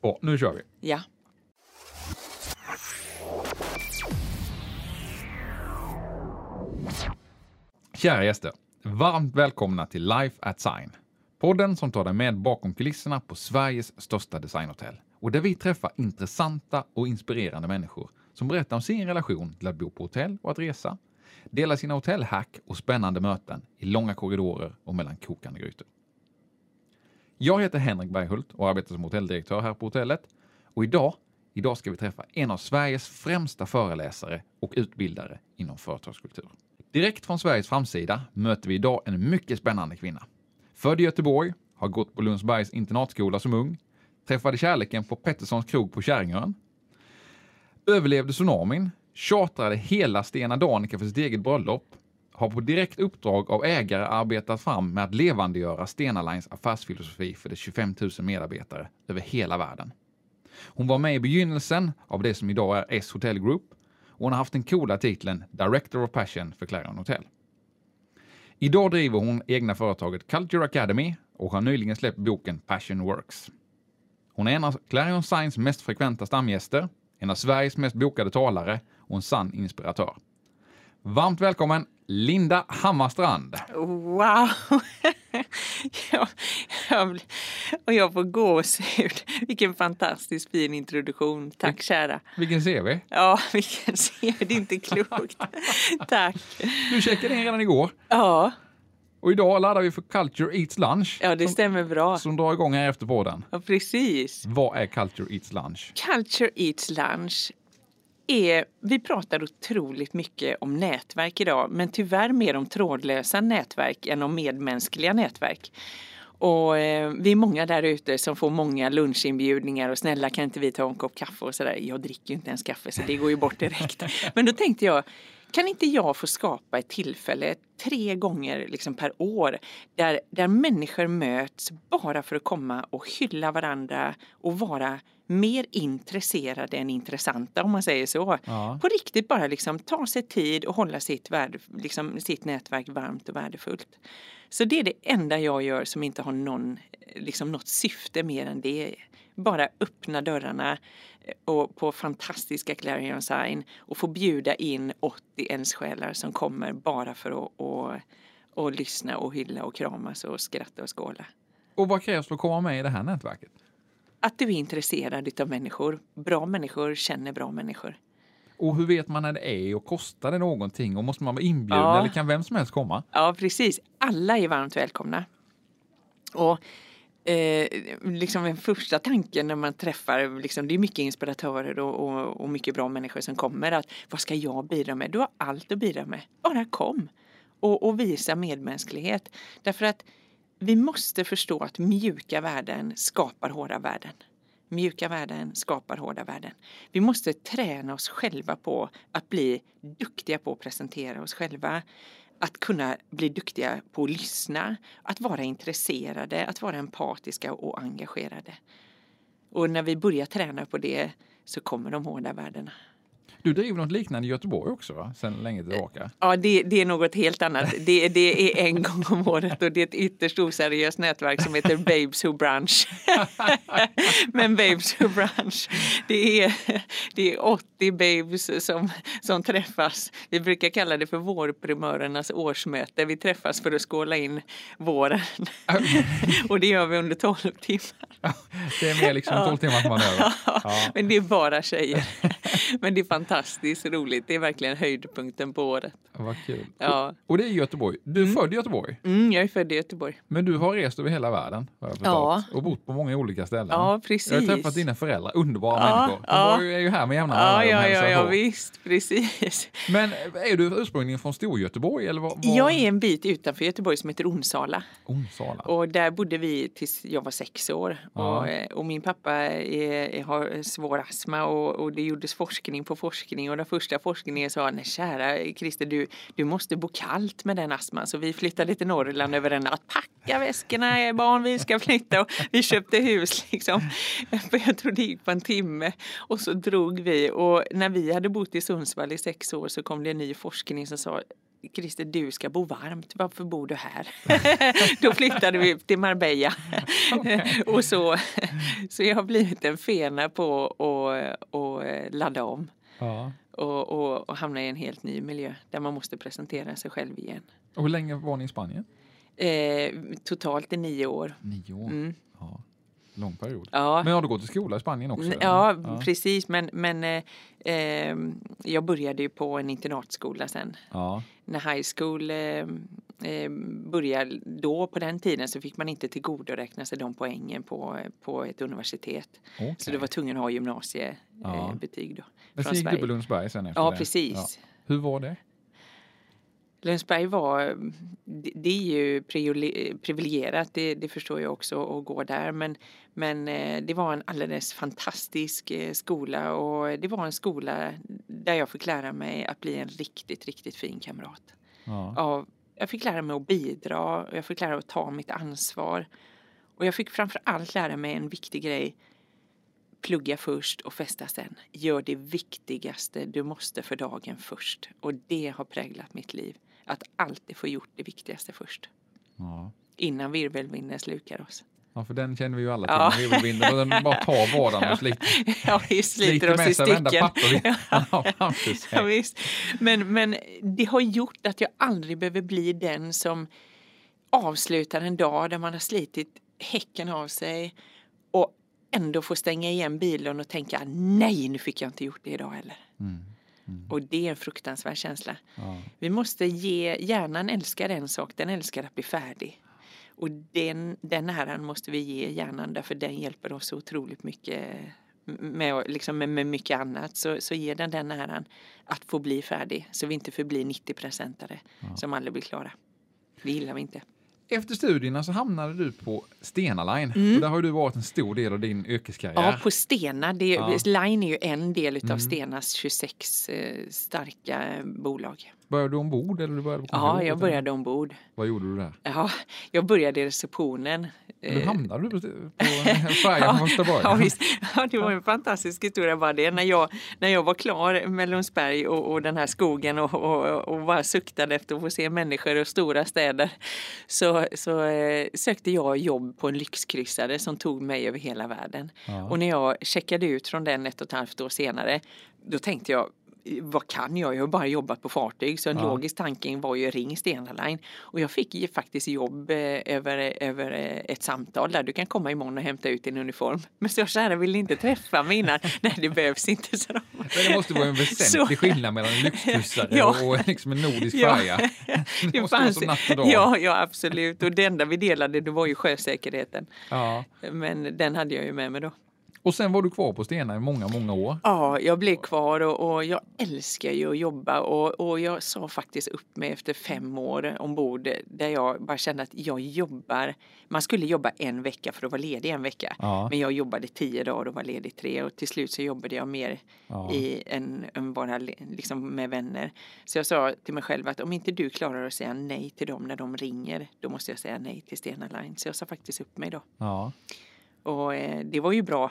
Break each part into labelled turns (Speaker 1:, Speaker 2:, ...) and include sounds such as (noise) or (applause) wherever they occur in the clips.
Speaker 1: Bra, nu kör vi.
Speaker 2: Ja.
Speaker 1: Kära gäster, varmt välkomna till Life at Sign. Podden som tar dig med bakom kulisserna på Sveriges största designhotell och där vi träffar intressanta och inspirerande människor som berättar om sin relation till att bo på hotell och att resa, delar sina hotellhack och spännande möten i långa korridorer och mellan kokande grytor. Jag heter Henrik Berghult och arbetar som hotelldirektör här på hotellet. Och idag, idag ska vi träffa en av Sveriges främsta föreläsare och utbildare inom företagskultur. Direkt från Sveriges framsida möter vi idag en mycket spännande kvinna. Född i Göteborg, har gått på Lundsbergs internatskola som ung, träffade kärleken på Petterssons krog på Käringön, överlevde tsunamin, tjatrade hela Stena Danica för sitt eget bröllop, har på direkt uppdrag av ägare arbetat fram med att levandegöra Stena Lines affärsfilosofi för dess 25 000 medarbetare över hela världen. Hon var med i begynnelsen av det som idag är S Hotel Group och hon har haft den coola titeln Director of Passion för Clarion Hotel. Idag driver hon egna företaget Culture Academy och har nyligen släppt boken Passion Works. Hon är en av Clarion Signs mest frekventa stamgäster, en av Sveriges mest bokade talare och en sann inspiratör. Varmt välkommen Linda Hammarstrand.
Speaker 2: Wow! (laughs) jag, jag, och jag får gåshud. Vilken fantastiskt fin introduktion. Tack kära.
Speaker 1: Vilken CV.
Speaker 2: Ja, (laughs) vilken CV. Det är inte klokt. (laughs) Tack.
Speaker 1: Du checkade in redan igår.
Speaker 2: Ja.
Speaker 1: Och idag laddar vi för Culture Eats Lunch.
Speaker 2: Ja, det
Speaker 1: som,
Speaker 2: stämmer bra.
Speaker 1: Som drar igång här efter podden.
Speaker 2: Ja, precis.
Speaker 1: Vad är Culture Eats Lunch?
Speaker 2: Culture Eats Lunch är, vi pratar otroligt mycket om nätverk idag, men tyvärr mer om trådlösa nätverk än om medmänskliga nätverk. Och eh, vi är många där ute som får många lunchinbjudningar och snälla kan inte vi ta en kopp kaffe och sådär. Jag dricker ju inte ens kaffe så det går ju bort direkt. (laughs) Men då tänkte jag, kan inte jag få skapa ett tillfälle tre gånger liksom per år där, där människor möts bara för att komma och hylla varandra och vara mer intresserade än intressanta om man säger så.
Speaker 1: Ja.
Speaker 2: På riktigt bara liksom ta sig tid och hålla sitt, värde, liksom, sitt nätverk varmt och värdefullt. Så det är det enda jag gör som inte har någon, liksom något syfte mer än det. Bara öppna dörrarna och på fantastiska Clarion Sign och få bjuda in 80 eldsjälar som kommer bara för att och, och lyssna och hylla och kramas och skratta och skåla.
Speaker 1: Och vad krävs för att komma med i det här nätverket?
Speaker 2: Att du är intresserad av människor. Bra människor känner bra människor.
Speaker 1: Och hur vet man när det är och kostar det någonting och måste man vara inbjuden
Speaker 2: Ja.
Speaker 1: eller kan vem som helst komma?
Speaker 2: Ja, precis. Alla är varmt välkomna. Och eh, liksom den första tanken när man träffar, liksom, det är mycket inspiratörer och, och, och mycket bra människor som kommer, att vad ska jag bidra med? Du har allt att bidra med. Bara kom och, och visa medmänsklighet. Därför att vi måste förstå att mjuka värden skapar hårda värden. Mjuka värden skapar hårda värden. Vi måste träna oss själva på att bli duktiga på att presentera oss själva. Att kunna bli duktiga på att lyssna, att vara intresserade, att vara empatiska och engagerade. Och när vi börjar träna på det så kommer de hårda värdena.
Speaker 1: Du driver något liknande i Göteborg också, va? Sen länge tillbaka.
Speaker 2: Ja, det, det är något helt annat. Det, det är en (laughs) gång om året och det är ett ytterst oseriöst nätverk som heter Babes Who Brunch. (laughs) Men Babes Who Brunch, det är, det är 80 babes som, som träffas. Vi brukar kalla det för vårprimörernas årsmöte. Vi träffas för att skåla in våren. (laughs) och det gör vi under 12 timmar.
Speaker 1: Det är mer liksom 12 timmars manöver. Ja.
Speaker 2: Men det är bara tjejer. Men det är fantastiskt roligt. Det är verkligen höjdpunkten på året.
Speaker 1: Vad kul.
Speaker 2: Ja.
Speaker 1: Och det är i Göteborg. Du är född i Göteborg,
Speaker 2: Mm, jag är född i Göteborg.
Speaker 1: men du har rest över hela världen har jag
Speaker 2: Ja.
Speaker 1: och bott på många olika ställen.
Speaker 2: Ja, precis.
Speaker 1: Jag har träffat dina föräldrar, underbara
Speaker 2: Ja,
Speaker 1: människor. De
Speaker 2: ja.
Speaker 1: var ju, är ju här med jämna
Speaker 2: Ja, ja, ja, ja visst, precis.
Speaker 1: Men är du ursprungligen från Storgöteborg eller vad? vad?
Speaker 2: Jag är en bit utanför Göteborg som heter Onsala.
Speaker 1: Onsala.
Speaker 2: Och där bodde vi tills jag var sex år.
Speaker 1: Ja.
Speaker 2: Och, eh, och min pappa är, har svår astma och, och det gjordes forskning på forskning och den första forskningen sa nej kära Christer du, du måste bo kallt med den astman. Så vi flyttade till Norrland över en natt. Packa väskorna barn vi ska flytta och vi köpte hus liksom. Jag tror det gick på en timme och så drog vi och när vi hade bott i Sundsvall i sex år så kom det en ny forskning som sa Christer, du ska bo varmt, varför bor du här? (laughs) Då flyttade vi till Marbella. och så, så jag har blivit en fena på att ladda om.
Speaker 1: Ja.
Speaker 2: Och, och, och hamna i en helt ny miljö där man måste presentera sig själv igen.
Speaker 1: Och hur länge var ni i Spanien?
Speaker 2: Eh, totalt i nio år.
Speaker 1: Nio år.
Speaker 2: Mm.
Speaker 1: Ja. Lång period.
Speaker 2: Ja.
Speaker 1: Men har du gått i skola i Spanien också? Eller?
Speaker 2: Ja, precis. Men, men eh, eh, jag började ju på en internatskola sen.
Speaker 1: Ja.
Speaker 2: När high school eh, började då, på den tiden, så fick man inte tillgodoräkna sig de poängen på, på ett universitet.
Speaker 1: Okej.
Speaker 2: Så du var tvungen att ha gymnasiebetyg
Speaker 1: Ja.
Speaker 2: då.
Speaker 1: Men så gick du på Lundsberg sen efter
Speaker 2: Ja,
Speaker 1: det?
Speaker 2: precis.
Speaker 1: Hur var det?
Speaker 2: Lundsberg var, det, är ju privilegierat, det, det förstår jag också, att gå där. Men, men eh, det var en alldeles fantastisk eh, skola och det var en skola där jag fick lära mig att bli en riktigt, riktigt fin kamrat.
Speaker 1: Ja.
Speaker 2: Av, jag fick lära mig att bidra, och jag fick lära mig att ta mitt ansvar. Och jag fick framför allt lära mig en viktig grej. Plugga först och festa sen. Gör det viktigaste du måste för dagen först. Och det har präglat mitt liv. Att alltid få gjort det viktigaste först.
Speaker 1: Ja.
Speaker 2: Innan virvelvinden slukar oss.
Speaker 1: ja, för den känner vi ju alla till.
Speaker 2: Ja.
Speaker 1: Ja. Virvelvinden, och den bara tar vardagen och sliter, (laughs)
Speaker 2: Ja, vi sliter
Speaker 1: sliter med sig varenda papper sig. (laughs)
Speaker 2: Ja, visst. Men, men det har gjort att jag aldrig behöver bli den som avslutar en dag där man har slitit häcken av sig och ändå får stänga igen bilen och tänka nej, nu fick jag inte gjort det idag heller.
Speaker 1: Mm. Mm.
Speaker 2: Och det är en fruktansvärd känsla.
Speaker 1: Ja.
Speaker 2: Vi måste ge, hjärnan älskar en sak, den älskar att bli färdig. Och den, den äran måste vi ge hjärnan därför den hjälper oss otroligt mycket med, liksom med, med mycket annat. Så, så ger den den äran att få bli färdig så vi inte förblir 90-procentare som aldrig blir klara. Det gillar vi inte.
Speaker 1: Efter studierna så hamnade du på Stena Line. Och där har du varit en stor del av din yrkeskarriär.
Speaker 2: Mm. Ja, på Stena. Det,
Speaker 1: Ja. Mm.
Speaker 2: Line är ju en del utav Stenas 26 eh, starka bolag.
Speaker 1: Började du ombord eller du började på
Speaker 2: Ja, jag började ombord.
Speaker 1: Vad gjorde du där?
Speaker 2: Ja, jag började i receptionen.
Speaker 1: Hur
Speaker 2: Eh,
Speaker 1: hamnade du på, färjan från Göteborg?
Speaker 2: Ja, visst. ja, det var en fantastisk historia bara det. När jag, när jag var klar med Lundsberg och, och den här skogen och, och, och bara suktade efter att få se människor och stora städer så, så eh, sökte jag jobb på en lyxkryssare som tog mig över hela världen.
Speaker 1: Ja.
Speaker 2: Och när jag checkade ut från den ett och ett halvt år senare då tänkte jag vad kan jag? Jag har bara jobbat på fartyg så en
Speaker 1: Ja.
Speaker 2: logisk tanke var ju ring Stena Line. Och jag fick ju faktiskt jobb eh, över, över eh, ett samtal där du kan komma imorgon och hämta ut din uniform. (laughs) Men så kära vill inte träffa mig innan. (laughs) Nej det behövs inte. Så de...
Speaker 1: Men det måste vara en väsentlig
Speaker 2: Så-
Speaker 1: skillnad mellan en (laughs) lyxkryssare
Speaker 2: Ja.
Speaker 1: och liksom en nordisk
Speaker 2: Ja.
Speaker 1: färja. Det
Speaker 2: Det
Speaker 1: dag.
Speaker 2: ja, ja absolut och det enda vi delade det var ju sjösäkerheten.
Speaker 1: Ja.
Speaker 2: Men den hade jag ju med mig då.
Speaker 1: Och sen var du kvar på Stena i många, många år.
Speaker 2: Ja, jag blev kvar och, och jag älskar ju att jobba och, och jag sa faktiskt upp mig efter fem år ombord där jag bara kände att jag jobbar. Man skulle jobba en vecka för att vara ledig en vecka.
Speaker 1: Ja.
Speaker 2: Men jag jobbade tio dagar och var ledig tre och till slut så jobbade jag mer
Speaker 1: Ja.
Speaker 2: i än, än bara liksom med vänner. Så jag sa till mig själv att om inte du klarar att säga nej till dem när de ringer, då måste jag säga nej till Stena Line. Så jag sa faktiskt upp mig då.
Speaker 1: Ja.
Speaker 2: Och eh, det var ju bra.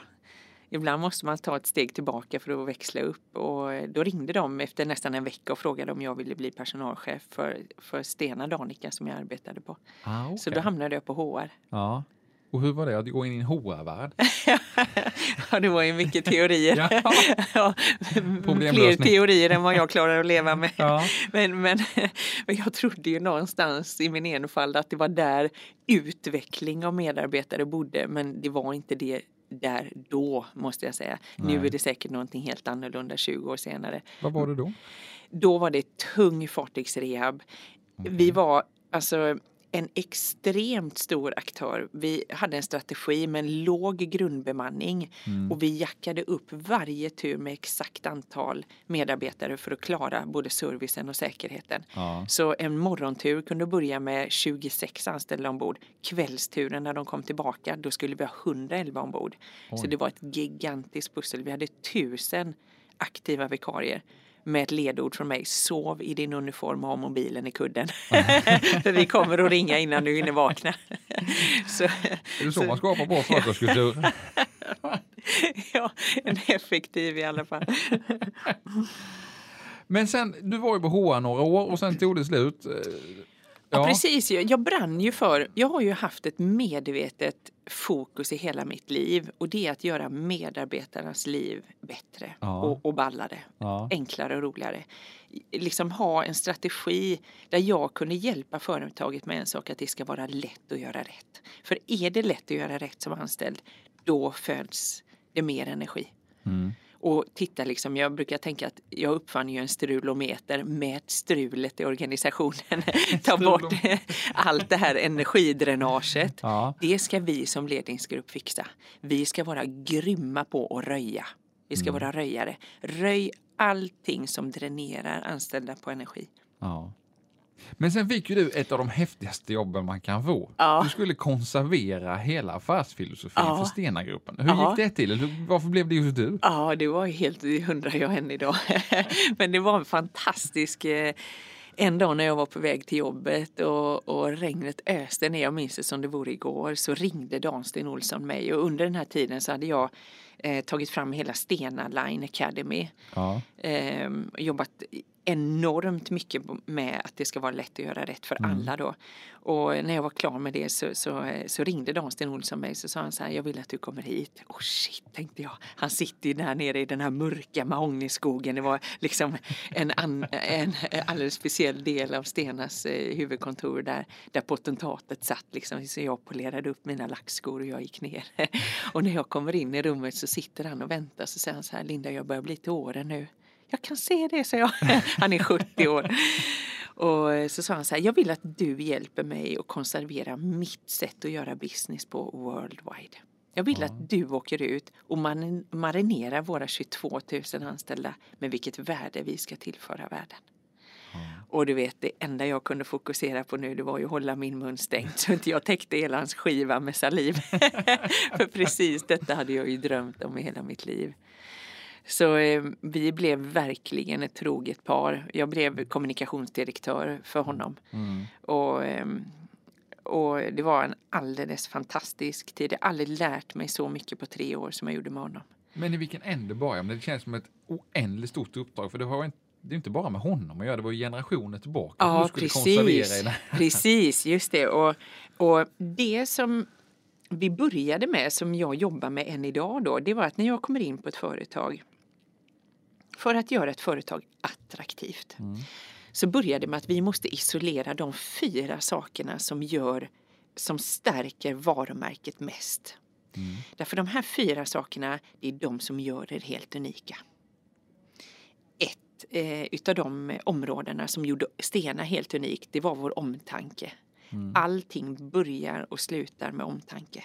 Speaker 2: Ibland måste man ta ett steg tillbaka för att växla upp. Och eh, då ringde de efter nästan en vecka och frågade om jag ville bli personalchef för, för Stena Danica som jag arbetade på.
Speaker 1: Ah, okej.
Speaker 2: Så då hamnade jag på HR.
Speaker 1: ja. Och hur var det att gå in i en HR-värld? (laughs)
Speaker 2: Ja, det var ju mycket teorier. (laughs)
Speaker 1: Ja.
Speaker 2: fler teorier än vad jag klarar att leva med.
Speaker 1: Ja.
Speaker 2: Men, men, (laughs) men jag trodde ju någonstans i min enfald att det var där utveckling av medarbetare bodde. Men det var inte det där då, måste jag säga. Nu
Speaker 1: Nej.
Speaker 2: är det säkert någonting helt annorlunda 20 år senare.
Speaker 1: Vad var det då?
Speaker 2: Då var det tung fartygsrehab. Vi var alltså en extremt stor aktör. Vi hade en strategi med en låg grundbemanning och vi jackade upp varje tur med exakt antal medarbetare för att klara både servicen och säkerheten.
Speaker 1: Ja.
Speaker 2: Så en morgontur kunde börja med 26 anställda ombord. Kvällsturen när de kom tillbaka, då skulle vi ha 111 ombord. Så
Speaker 1: Oj.
Speaker 2: det var ett gigantiskt pussel. Vi hade tusen aktiva vikarier med ett ledord från mig. Sov i din uniform och ha mobilen i kudden. (laughs) För vi kommer att ringa innan du hinner vakna. (laughs) så,
Speaker 1: Är det så man skapar bra företagskultur? (laughs)
Speaker 2: ja, en effektiv i alla fall.
Speaker 1: Men sen, du var ju på HR några år och sen tog det slut. Eh,
Speaker 2: Ja. precis. Jag brann ju för, jag har ju haft ett medvetet fokus i hela mitt liv och det är att göra medarbetarnas liv bättre
Speaker 1: Ja.
Speaker 2: och, och ballare,
Speaker 1: Ja.
Speaker 2: enklare och roligare. Liksom ha en strategi där jag kunde hjälpa företaget med en sak, att det ska vara lätt att göra rätt. För är det lätt att göra rätt som anställd, då föds det mer energi.
Speaker 1: Mm.
Speaker 2: Och titta liksom, jag brukar tänka att jag uppfann ju en strulometer med strulet i organisationen. (laughs) Ta bort (laughs) allt det här energidränaget.
Speaker 1: Ja.
Speaker 2: Det ska vi som ledningsgrupp fixa. Vi ska vara grymma på att röja. Vi ska vara röjare. Röj allting som dränerar anställda på energi.
Speaker 1: Ja. Men sen fick ju du ett av de häftigaste jobben man kan få.
Speaker 2: Ja.
Speaker 1: Du skulle konservera hela affärsfilosofin
Speaker 2: Ja.
Speaker 1: för Stenagruppen. Hur
Speaker 2: Ja.
Speaker 1: gick det till? Varför blev det just du?
Speaker 2: Ja, det var helt, det undrar jag än idag. (laughs) Men det var en fantastisk eh, en dag när jag var på väg till jobbet och, och regnet öste ner, jag minns det som det vore igår, så ringde Dan Sten Olsson mig och under den här tiden så hade jag eh, tagit fram hela Stena Line Academy.
Speaker 1: Ja.
Speaker 2: Eh, jobbat enormt mycket med att det ska vara lätt att göra rätt för alla då. Och när jag var klar med det så, så, så ringde Dan Sten Olsson mig så sa han så här, jag vill att du kommer hit. Oh shit, tänkte jag. Han sitter ju där nere i den här mörka mahognyskogen. Det var liksom en, an, en alldeles speciell del av Stenas eh, huvudkontor där, där potentatet satt liksom. Så jag polerade upp mina lackskor och jag gick ner. (laughs) och när jag kommer in i rummet så sitter han och väntar så säger han så här, Linda jag börjar bli till åren nu. Jag kan se det, sa jag. (laughs) Han är 70 år. Och så sa han så här, jag vill att du hjälper mig att konservera mitt sätt att göra business på worldwide. Jag vill att du åker ut och man marinerar våra 22 000 anställda med vilket värde vi ska tillföra världen. Och du vet, det enda jag kunde fokusera på nu det var ju att hålla min mun stängd så inte jag täckte hela hans skiva med saliv. (laughs) För precis detta hade jag ju drömt om i hela mitt liv. Så eh, vi blev verkligen ett troget par. Jag blev kommunikationsdirektör för honom. Och, eh, och det var en alldeles fantastisk tid. Jag har aldrig lärt mig så mycket på tre år som jag gjorde med honom.
Speaker 1: Men i vilken ände börjar man? Det känns som ett oändligt stort uppdrag. För det har inte det är inte bara med honom att göra, det var ju generationer tillbaka.
Speaker 2: Ja, precis. Precis, just det. Och, och det som vi började med, som jag jobbar med än idag då, det var att när jag kommer in på ett företag för att göra ett företag attraktivt så började med att vi måste isolera de fyra sakerna som gör som stärker varumärket mest. Därför de här fyra sakerna, det är de som gör det helt unika. Ett eh, utav de områdena som gjorde Stena helt unikt, det var vår omtanke. Allting börjar och slutar med omtanke.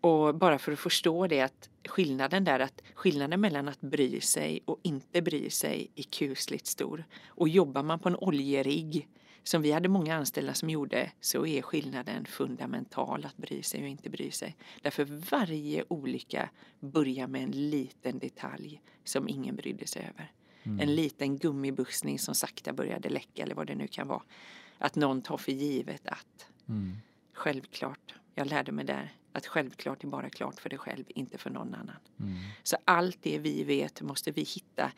Speaker 2: Och bara för att förstå det att skillnaden där att skillnaden mellan att bry sig och inte bry sig är kusligt stor. Och jobbar man på en oljerigg som vi hade många anställda som gjorde så är skillnaden fundamental att bry sig och inte bry sig. Därför varje olycka börjar med en liten detalj som ingen brydde sig över. En liten gummibussning som sakta började läcka eller vad det nu kan vara. Att någon tar för givet att självklart, jag lärde mig där att självklart är bara klart för dig själv, inte för någon annan. Så allt det vi vet måste vi hitta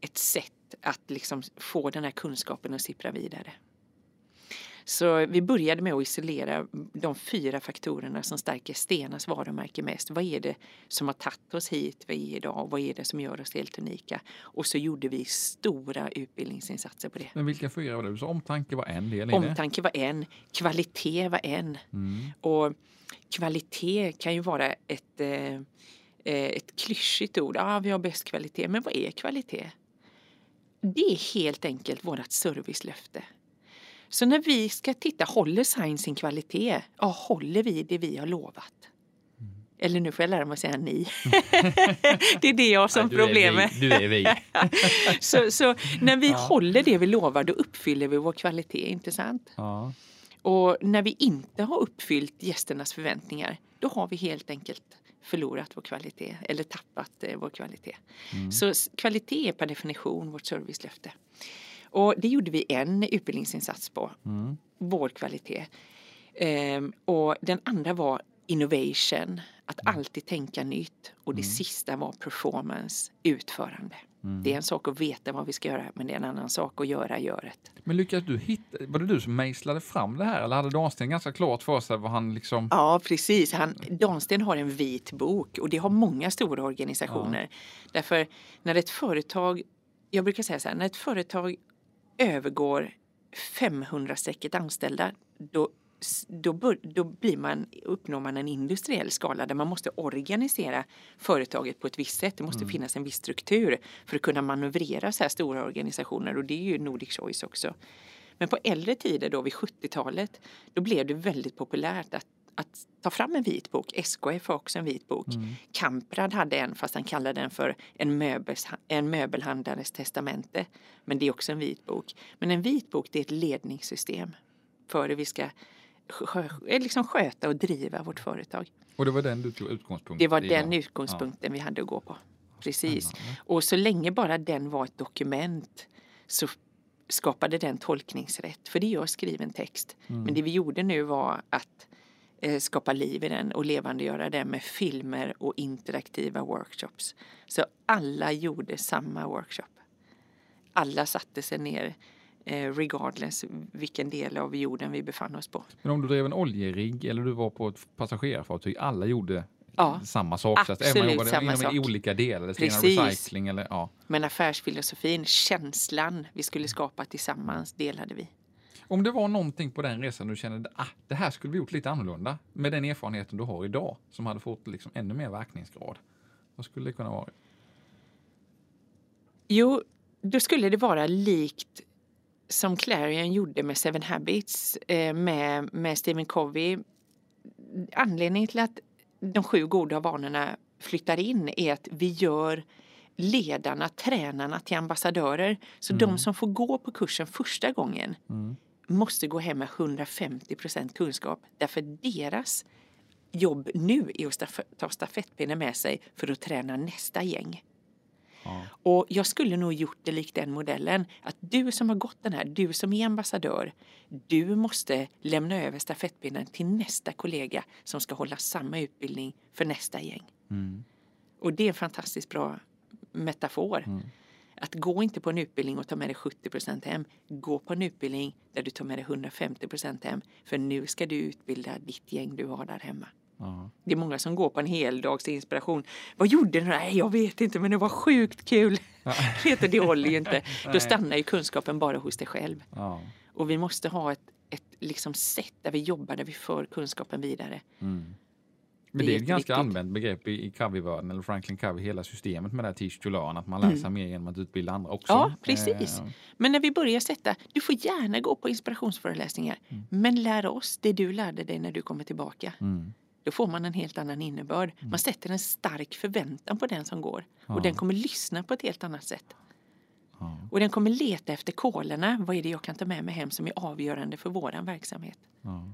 Speaker 2: ett sätt att liksom få den här kunskapen att sippra vidare. Så vi började med att isolera de fyra faktorerna som stärker Stenas varumärke mest. Vad är det som har tagit oss hit vi är idag? Vad är det som gör oss helt unika? Och så gjorde vi stora utbildningsinsatser på det.
Speaker 1: Men vilka fyra var det? Så omtanke var en del i det.
Speaker 2: Omtanke var en, kvalitet var en. Och kvalitet kan ju vara ett, eh, eh, ett klyschigt ord. Ja, vi har bäst kvalitet. Men vad är kvalitet? Det är helt enkelt vårt servicelöfte. Så när vi ska titta, håller Sign sin kvalitet? Ja, håller vi det vi har lovat? Eller nu får jag lära mig att säga ni. (laughs) det är det jag har som
Speaker 1: är
Speaker 2: problem med.
Speaker 1: Du är vi. (laughs)
Speaker 2: så, så när vi håller det vi lovar, då uppfyller vi vår kvalitet, inte sant?
Speaker 1: Ja.
Speaker 2: Och när vi inte har uppfyllt gästernas förväntningar, då har vi helt enkelt förlorat vår kvalitet eller tappat eh, vår kvalitet. Så s- kvalitet är per definition vårt servicelöfte. Och det gjorde vi en utbildningsinsats på, vår kvalitet. Ehm, och den andra var innovation, att alltid tänka nytt. Och det sista var performance, utförande. Det är en sak att veta vad vi ska göra, men det är en annan sak att göra göret.
Speaker 1: Men lyckades du hitta, var det du som mejslade fram det här eller hade Dansten ganska klart för sig vad han liksom...
Speaker 2: Ja, precis. Han, Dansten har en vit bok och det har många stora organisationer. Därför när ett företag, jag brukar säga så här, när ett företag övergår 500-strecket anställda, då, då, bör, då blir man, uppnår man en industriell skala där man måste organisera företaget på ett visst sätt. Det måste finnas en viss struktur för att kunna manövrera så här stora organisationer och det är ju Nordic Choice också. Men på äldre tider då vid 70-talet, då blev det väldigt populärt att att ta fram en vit bok. SKF har också en vit bok. Kamprad hade en fast han kallade den för en, möbels, en möbelhandlares testamente. Men det är också en vit bok. Men en vit bok det är ett ledningssystem för hur vi ska skö, liksom sköta och driva vårt företag.
Speaker 1: Och det var den du tog utgångspunkt
Speaker 2: Det var den utgångspunkten vi hade att gå på. Precis. Och så länge bara den var ett dokument så skapade den tolkningsrätt. För det gör skriven text.
Speaker 1: Mm.
Speaker 2: Men det vi gjorde nu var att eh, skapa liv i den och levandegöra den med filmer och interaktiva workshops. Så alla gjorde samma workshop. Alla satte sig ner eh, regardless vilken del av jorden vi befann oss på.
Speaker 1: Men om du drev en oljerigg eller du var på ett passagerarfartyg, alla gjorde
Speaker 2: Ja,
Speaker 1: samma sak. så att även
Speaker 2: absolut
Speaker 1: man jobbade
Speaker 2: samma sak.
Speaker 1: olika delar,
Speaker 2: Precis.
Speaker 1: Recycling eller ja.
Speaker 2: Men affärsfilosofin, känslan vi skulle skapa tillsammans delade vi.
Speaker 1: Om det var någonting på den resan du kände ah, det här skulle vi gjort lite annorlunda med den erfarenheten du har idag som hade fått liksom ännu mer verkningsgrad. Vad skulle det kunna vara?
Speaker 2: Jo, då skulle det vara likt som Clarion gjorde med Seven Habits eh, med, med Stephen Covey. Anledningen till att de sju goda vanorna flyttar in är att vi gör ledarna, tränarna till ambassadörer. Så de som får gå på kursen första gången måste gå hem med 150 procent kunskap. Därför deras jobb nu är att staf- ta stafettpinnen med sig för att träna nästa gäng.
Speaker 1: Ja.
Speaker 2: Och jag skulle nog gjort det likt den modellen. Att du som har gått den här, du som är ambassadör, du måste lämna över stafettpinnen till nästa kollega som ska hålla samma utbildning för nästa gäng.
Speaker 1: Mm.
Speaker 2: Och det är en fantastiskt bra metafor. Att gå inte på en utbildning och ta med dig 70 procent hem. Gå på en utbildning där du tar med dig 150 procent hem. För nu ska du utbilda ditt gäng du har där hemma.
Speaker 1: Ja.
Speaker 2: Det är många som går på en heldags inspiration. Vad gjorde ni? Nej, jag vet inte, men det var sjukt kul. Du, det håller ju inte. (laughs) Då stannar ju kunskapen bara hos dig själv.
Speaker 1: Ja.
Speaker 2: Och vi måste ha ett, ett liksom sätt där vi jobbar, där vi för kunskapen vidare.
Speaker 1: Men
Speaker 2: Det är
Speaker 1: ett ganska använt begrepp i, i Covey-världen, eller Franklin Covey, hela systemet med det här teach to learn, att man lär sig mer genom att utbilda andra också.
Speaker 2: Mm. Ja, precis.
Speaker 1: Eh,
Speaker 2: Men när vi börjar sätta, du får gärna gå på inspirationsföreläsningar, men lär oss det du lärde dig när du kommer tillbaka.
Speaker 1: Mm.
Speaker 2: Då får man en helt annan innebörd. Man sätter en stark förväntan på den som går. Och den kommer lyssna på ett helt annat sätt.
Speaker 1: Ja.
Speaker 2: Och den kommer leta efter kolerna. Vad är det jag kan ta med mig hem som är avgörande för våran verksamhet?
Speaker 1: Ja.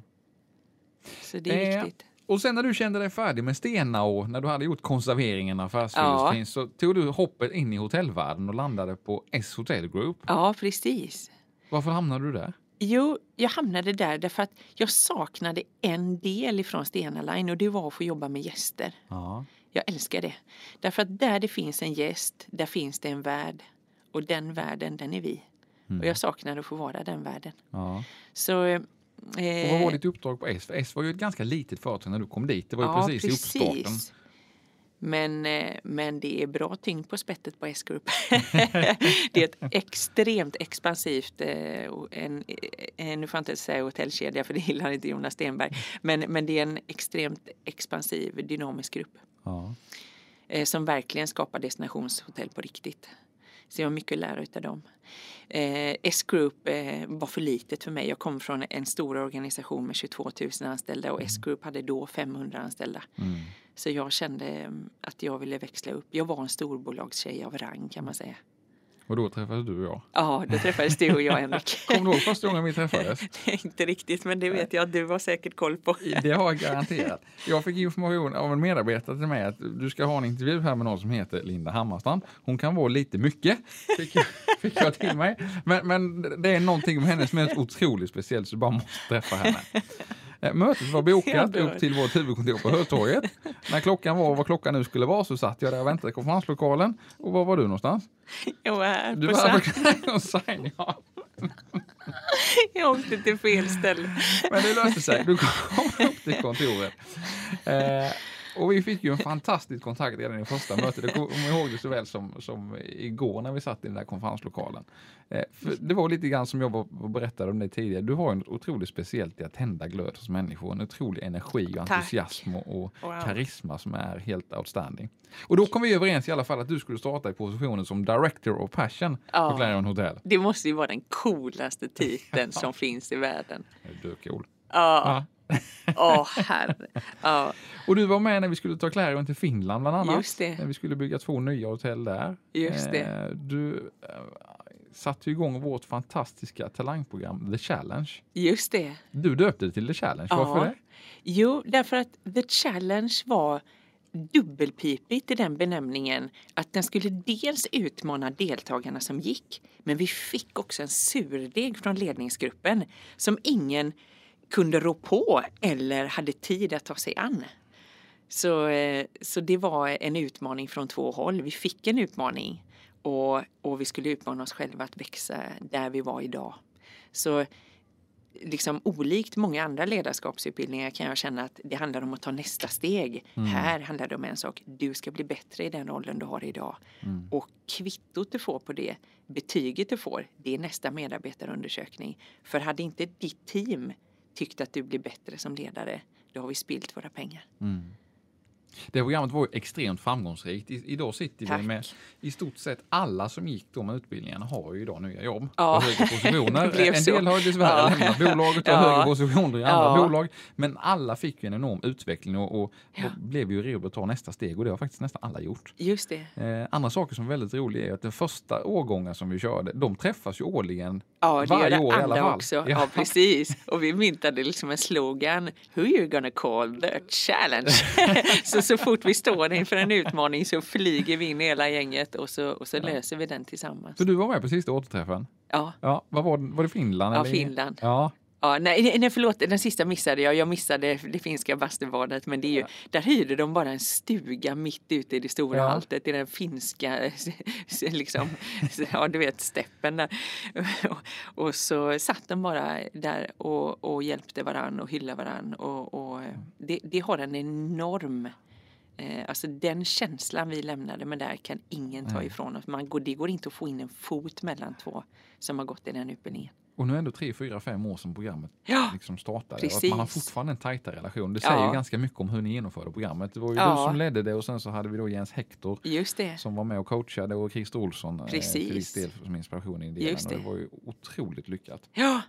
Speaker 2: Så det är
Speaker 1: Eh,
Speaker 2: viktigt.
Speaker 1: Och sen när du kände dig färdig med Stena och när du hade gjort konserveringen av affärsfilosofin
Speaker 2: Ja.
Speaker 1: så tog du hoppet in i hotellvärlden och landade på S Hotel Group.
Speaker 2: Ja, precis.
Speaker 1: Varför hamnade du där?
Speaker 2: Jo, jag hamnade där därför att jag saknade en del ifrån Stena Line och det var att få jobba med gäster.
Speaker 1: Ja.
Speaker 2: Jag älskar det. Därför att där det finns en gäst, där finns det en värld. Och den världen, den är vi. Och jag saknade att få vara den världen.
Speaker 1: ja.
Speaker 2: Så... Eh,
Speaker 1: Och vad var ditt uppdrag på S? För S var ju ett ganska litet företag när du kom dit. Det var ju
Speaker 2: ja,
Speaker 1: precis, i uppstarten.
Speaker 2: Men, eh, men det är bra tyngd på spettet på S-Group. (laughs) det är ett extremt expansivt, eh, en, en, nu får jag inte säga hotellkedja för det gillar inte Jonas Stenberg, men, men det är en extremt expansiv dynamisk grupp
Speaker 1: Ja.
Speaker 2: eh, som verkligen skapar destinationshotell på riktigt. Så jag har mycket att lära utav dem. Eh, S-Group eh, var för litet för mig. Jag kom från en stor organisation med 22 000 anställda och S-Group hade då 500 anställda.
Speaker 1: Mm.
Speaker 2: Så jag kände att jag ville växla upp. Jag var en storbolagstjej av rang kan man säga.
Speaker 1: Och då träffades du och jag.
Speaker 2: Ja, då träffades du och jag (laughs) Henrik.
Speaker 1: Kommer du ihåg första gången vi träffades? (laughs)
Speaker 2: Inte riktigt, men det vet jag att du har säkert koll på.
Speaker 1: Det har jag garanterat. Jag fick information av en medarbetare till mig att du ska ha en intervju här med någon som heter Linda Hammarstrand. Hon kan vara lite mycket, fick jag, (laughs) fick jag till mig. Men, men det är någonting med henne som är otroligt speciellt så du bara måste träffa henne. Eh, Mötet var bokat upp till vårt huvudkontor på Hötorget. När klockan var vad klockan nu skulle vara så satt jag där och väntade i konferenslokalen. Och var var du någonstans?
Speaker 2: Jag var här
Speaker 1: Du
Speaker 2: på
Speaker 1: var här på Sign, (laughs) ja. (laughs)
Speaker 2: Jag åkte till fel ställe.
Speaker 1: Men det löste sig. Du kom upp till kontoret. Eh, och vi fick ju en fantastisk kontakt redan i första mötet. Jag kommer ihåg det så väl som, som igår när vi satt i den där konferenslokalen. Eh, det var lite grann som jag var, berättade om det tidigare. Du har en otroligt speciellt i att tända glöd hos människor. En otrolig energi och
Speaker 2: Tack.
Speaker 1: entusiasm och, och
Speaker 2: Wow.
Speaker 1: karisma som är helt outstanding. Och då kom vi överens i alla fall att du skulle starta i positionen som Director of Passion
Speaker 2: Ja.
Speaker 1: på Clarion Hotel.
Speaker 2: Det måste ju vara den coolaste titeln (laughs) som finns i världen.
Speaker 1: Du är cool.
Speaker 2: Ja, åh herre. Ja,
Speaker 1: Och du var med när vi skulle ta Clarion till Finland bland annat.
Speaker 2: Just det.
Speaker 1: När vi skulle bygga två nya hotell där.
Speaker 2: Just det.
Speaker 1: Eh, Du eh, satte igång vårt fantastiska talangprogram The Challenge.
Speaker 2: just det.
Speaker 1: Du döpte det till The Challenge,
Speaker 2: Ja.
Speaker 1: varför det?
Speaker 2: Jo, därför att The Challenge var dubbelpipigt i den benämningen att den skulle dels utmana deltagarna som gick, men vi fick också en surdeg från ledningsgruppen som ingen kunde rå på eller hade tid att ta sig an. Så, eh, så det var en utmaning från två håll. Vi fick en utmaning och, och vi skulle utmana oss själva att växa där vi var idag. Så liksom olikt många andra ledarskapsutbildningar kan jag känna att det handlar om att ta nästa steg. Här handlar det om en sak. Du ska bli bättre i den rollen du har idag. Och kvittot du får på det, betyget du får, det är nästa medarbetarundersökning. För hade inte ditt team tyckt att du blir bättre som ledare, då har vi spilt våra pengar.
Speaker 1: Det programmet var ju extremt framgångsrikt. I, idag sitter
Speaker 2: Tack.
Speaker 1: vi med i stort sett alla som gick de utbildningarna har ju idag nya jobb
Speaker 2: Ja,
Speaker 1: på högre positioner. (laughs) en
Speaker 2: så.
Speaker 1: del har dessvärre
Speaker 2: Ja.
Speaker 1: lämnat bolaget och
Speaker 2: Ja.
Speaker 1: högre positioner i andra
Speaker 2: Ja.
Speaker 1: bolag. Men alla fick ju en enorm utveckling och, och,
Speaker 2: Ja.
Speaker 1: och blev ju redo att ta nästa steg och det har faktiskt nästan alla gjort.
Speaker 2: Just det.
Speaker 1: Eh, andra saker som är väldigt roliga är att den första årgången som vi körde, de träffas ju årligen
Speaker 2: Ja, det
Speaker 1: varje
Speaker 2: gör det
Speaker 1: år
Speaker 2: andra också.
Speaker 1: Ja.
Speaker 2: Ja. precis. Och vi myntade liksom en slogan. Who you gonna call the challenge? (laughs) så så fort vi står inför en utmaning så flyger vi in hela gänget och så, och så löser vi den tillsammans.
Speaker 1: Så du var med på sista återträffen?
Speaker 2: Ja,
Speaker 1: Ja, vad var, var det Finland?
Speaker 2: Ja,
Speaker 1: eller?
Speaker 2: Finland.
Speaker 1: Ja,
Speaker 2: Ja, nej, nej, förlåt, den sista missade jag. Jag missade det finska bastubadet. Men det är ju, där hyrde de bara en stuga mitt ute i det stora
Speaker 1: Ja.
Speaker 2: alltet i den finska, (laughs) liksom, ja du vet, steppen där. Och, och så satt de bara där och, och hjälpte varann och hyllade varann. Och, och det, det har en enorm Eh, alltså den känslan vi lämnade med där kan ingen ta ifrån oss. Man går, det går inte att få in en fot mellan två som har gått i den utbildningen.
Speaker 1: Och nu är det ändå tre, fyra, fem år sedan programmet
Speaker 2: Ja,
Speaker 1: liksom startade. Och att man har
Speaker 2: precis.
Speaker 1: fortfarande en tajta relation. Det säger
Speaker 2: Ja.
Speaker 1: ju ganska mycket om hur ni genomförde programmet. Det var ju
Speaker 2: Ja.
Speaker 1: du som ledde det och sen så hade vi då Jens Hector
Speaker 2: det.
Speaker 1: som var med och coachade och Christer Olsson eh, till
Speaker 2: Precis.
Speaker 1: viss del som inspiration i delen.
Speaker 2: Just
Speaker 1: Och det
Speaker 2: det.
Speaker 1: var ju otroligt lyckat.
Speaker 2: Ja,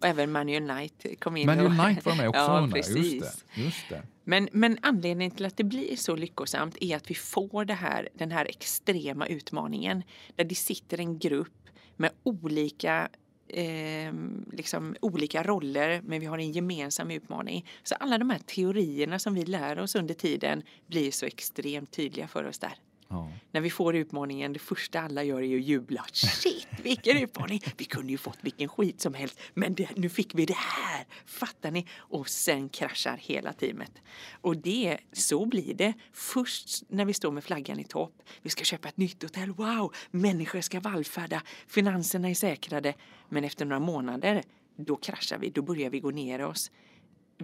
Speaker 2: och även Money Unite kom in.
Speaker 1: Men
Speaker 2: och-
Speaker 1: Unite var med också (laughs)
Speaker 2: ja,
Speaker 1: jag. Just
Speaker 2: precis.
Speaker 1: det. Just det.
Speaker 2: Men, men anledningen till att det blir så lyckosamt är att vi får det här, den här extrema utmaningen där det sitter en grupp med olika eh, liksom olika roller men vi har en gemensam utmaning. Så alla de här teorierna som vi lär oss under tiden blir så extremt tydliga för oss där.
Speaker 1: Ja.
Speaker 2: När vi får utmaningen, det första alla gör är ju att jubla. Shit, vilken utmaning! Vi kunde ju fått vilken skit som helst, men det, nu fick vi det här! Fattar ni? Och sen kraschar hela teamet. Och det, så blir det. Först när vi står med flaggan i topp, vi ska köpa ett nytt hotell, wow! Människor ska vallfärda, finanserna är säkrade. Men efter några månader, då kraschar vi, då börjar vi gå ner oss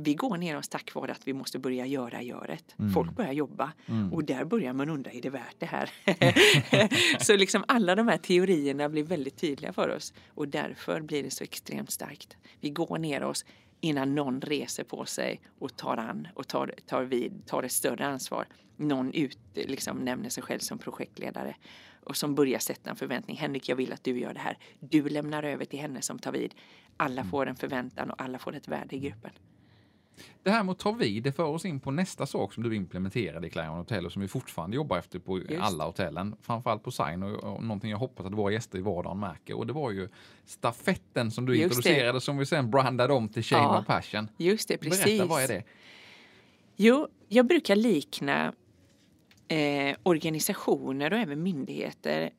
Speaker 2: vi går ner oss tack vare att vi måste börja göra göret. Folk börjar jobba och där börjar man undra, är det värt det här? (laughs) så liksom alla de här teorierna blir väldigt tydliga för oss och därför blir det så extremt starkt. Vi går ner oss innan någon reser på sig och tar an och tar, tar vid, tar ett större ansvar. Någon ut, liksom nämner sig själv som projektledare och som börjar sätta en förväntning. Henrik, jag vill att du gör det här. Du lämnar över till henne som tar vid. Alla får en förväntan och alla får ett värde i gruppen.
Speaker 1: Det här med att ta vid, det för oss in på nästa sak som du implementerade i Clarion Hotel och som vi fortfarande jobbar efter på
Speaker 2: Just.
Speaker 1: alla hotellen. Framförallt på Sign och, och någonting jag hoppas att våra gäster i vardagen märker. Och det var ju stafetten som du
Speaker 2: Just
Speaker 1: introducerade som vi sen brandade om till Chain
Speaker 2: Ja,
Speaker 1: of Passion.
Speaker 2: Just det, precis.
Speaker 1: Berätta, vad är det?
Speaker 2: Jo, jag brukar likna eh, organisationer och även myndigheter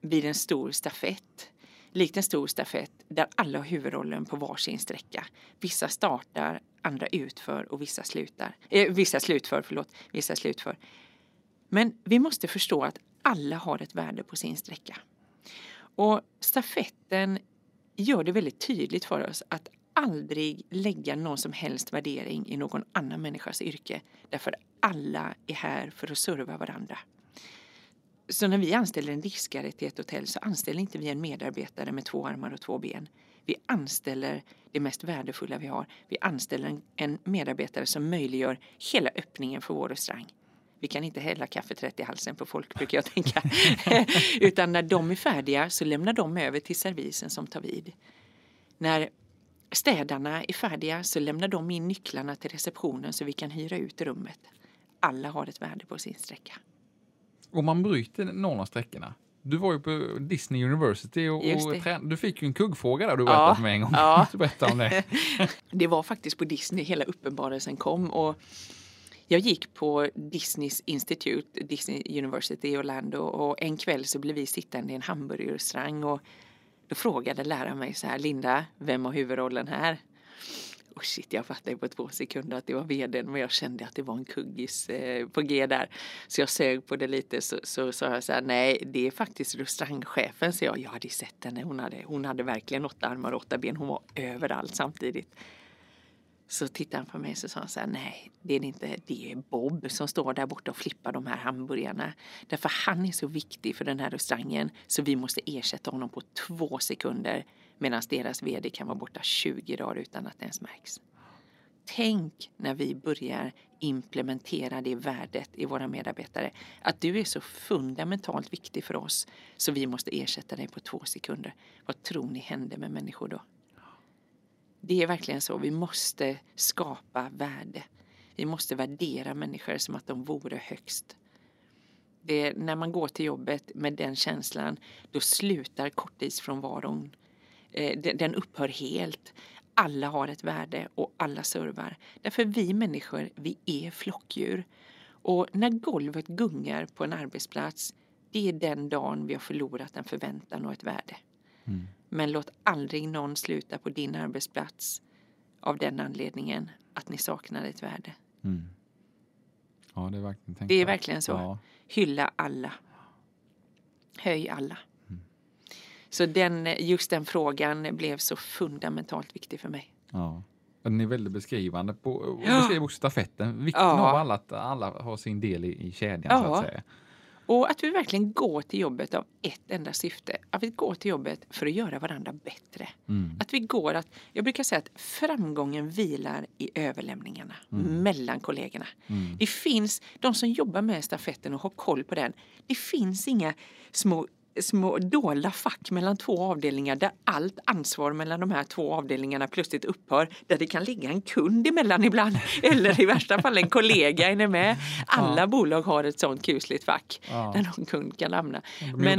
Speaker 2: vid en stor stafett. Likt en stor stafett där alla har huvudrollen på varsin sträcka. Vissa startar, andra utför och vissa slutar. Eh, vissa slutför, förlåt. Vissa slutför. Men vi måste förstå att alla har ett värde på sin sträcka. Och stafetten gör det väldigt tydligt för oss att aldrig lägga någon som helst värdering i någon annan människas yrke. Därför alla är här för att serva varandra. Så när vi anställer en diskare till ett hotell så anställer inte vi en medarbetare med två armar och två ben. Vi anställer det mest värdefulla vi har. Vi anställer en medarbetare som möjliggör hela öppningen för vår restaurang. Vi kan inte hälla kaffet rätt i halsen på folk brukar jag tänka. (laughs) Utan när de är färdiga så lämnar de över till servisen som tar vid. När städarna är färdiga så lämnar de in nycklarna till receptionen så vi kan hyra ut rummet. Alla har ett värde på sin sträcka.
Speaker 1: Om man bryter någon av sträckorna. Du var ju på Disney University och, och du fick ju en kuggfråga där du
Speaker 2: Ja,
Speaker 1: berättade för mig en gång.
Speaker 2: ja. (laughs)
Speaker 1: Berätta om det. (laughs)
Speaker 2: Det var faktiskt på Disney hela uppenbarelsen kom. Och jag gick på Disneys Institute, Disney University i Orlando och en kväll så blev vi sittande i en hamburgerrestaurang och då frågade läraren mig så här, Linda, vem har huvudrollen här? Och shit, jag fattade på två sekunder att det var vdn men jag kände att det var en kuggis eh, på G där. Så jag sög på det lite så, så sa jag så här, nej det är faktiskt restaurangchefen. Så jag, jag hade sett henne, hon hade, hon hade verkligen åtta armar och åtta ben, hon var överallt samtidigt. Så tittade han på mig och så sa han så här, nej det är det inte, det är Bob som står där borta och flippar de här hamburgarna. Därför han är så viktig för den här restaurangen så vi måste ersätta honom på två sekunder medan deras vd kan vara borta 20 dagar utan att det ens märks. Tänk när vi börjar implementera det värdet i våra medarbetare. Att du är så fundamentalt viktig för oss så vi måste ersätta dig på två sekunder. Vad tror ni händer med människor då? Det är verkligen så. Vi måste skapa värde. Vi måste värdera människor som att de vore högst. Det, när man går till jobbet med den känslan, då slutar korttidsfrånvaron. Eh, den, upphör helt. Alla har ett värde och alla servar. Därför vi människor, vi är flockdjur. Och när golvet gungar på en arbetsplats, det är den dagen vi har förlorat en förväntan och ett värde. Men låt aldrig någon sluta på din arbetsplats av den anledningen att ni saknar ett värde.
Speaker 1: Mm. Ja, det är verkligen
Speaker 2: Det är verkligen så.
Speaker 1: Ja.
Speaker 2: Hylla alla. Höj alla.
Speaker 1: Mm.
Speaker 2: Så den, just den frågan blev så fundamentalt viktig för mig.
Speaker 1: Ja. Den är väldigt beskrivande på, och beskriver också stafetten. Vikten
Speaker 2: Ja.
Speaker 1: av alla, att alla har sin del i, i kedjan så
Speaker 2: Ja.
Speaker 1: att säga.
Speaker 2: Och att vi verkligen går till jobbet av ett enda syfte. Att vi går till jobbet för att göra varandra bättre.
Speaker 1: Mm.
Speaker 2: Att vi går att, jag brukar säga att framgången vilar i överlämningarna mellan kollegorna.
Speaker 1: Mm.
Speaker 2: Det finns de som jobbar med stafetten och har koll på den. Det finns inga små små dolda fack mellan två avdelningar där allt ansvar mellan de här två avdelningarna plötsligt upphör. Där det kan ligga en kund emellan ibland (laughs) eller i värsta fall en kollega är med. Alla bolag har ett sånt kusligt fack
Speaker 1: Ja.
Speaker 2: där någon kund kan hamna.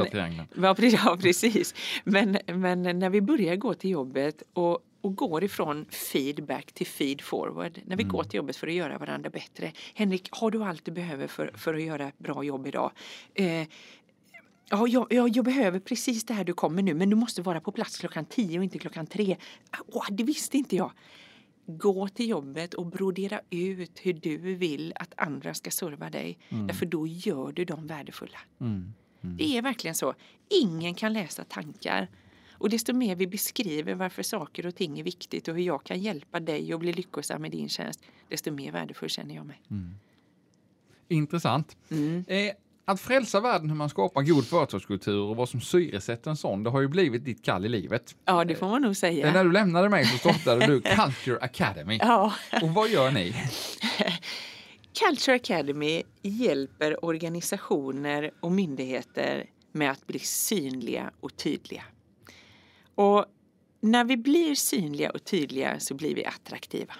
Speaker 1: Trianglarna.
Speaker 2: Ja, pre- ja, precis. Men, men när vi börjar gå till jobbet och, och går ifrån feedback till feed forward. När vi går till jobbet för att göra varandra bättre. Henrik, har du allt du behöver för, för att göra ett bra jobb idag? Eh, Ja, jag, jag, jag behöver precis det här du kommer nu men du måste vara på plats klockan tio och inte klockan tre. Åh, det visste inte jag. Gå till jobbet och brodera ut hur du vill att andra ska serva dig. Därför då gör du dem värdefulla.
Speaker 1: Mm.
Speaker 2: Det är verkligen så. Ingen kan läsa tankar. Och desto mer vi beskriver varför saker och ting är viktigt och hur jag kan hjälpa dig att bli lyckosam med din tjänst, desto mer värdefull känner jag mig.
Speaker 1: Intressant.
Speaker 2: Mm.
Speaker 1: Eh, att frälsa världen, hur man skapar god företagskultur och vad som syresätter en sån, det har ju blivit ditt kall i livet.
Speaker 2: Ja, det får man nog
Speaker 1: Eh,
Speaker 2: säga.
Speaker 1: När du lämnade mig så startade du (laughs) Culture Academy.
Speaker 2: Ja.
Speaker 1: Och vad gör ni? (laughs)
Speaker 2: Culture Academy hjälper organisationer och myndigheter med att bli synliga och tydliga. Och när vi blir synliga och tydliga så blir vi attraktiva.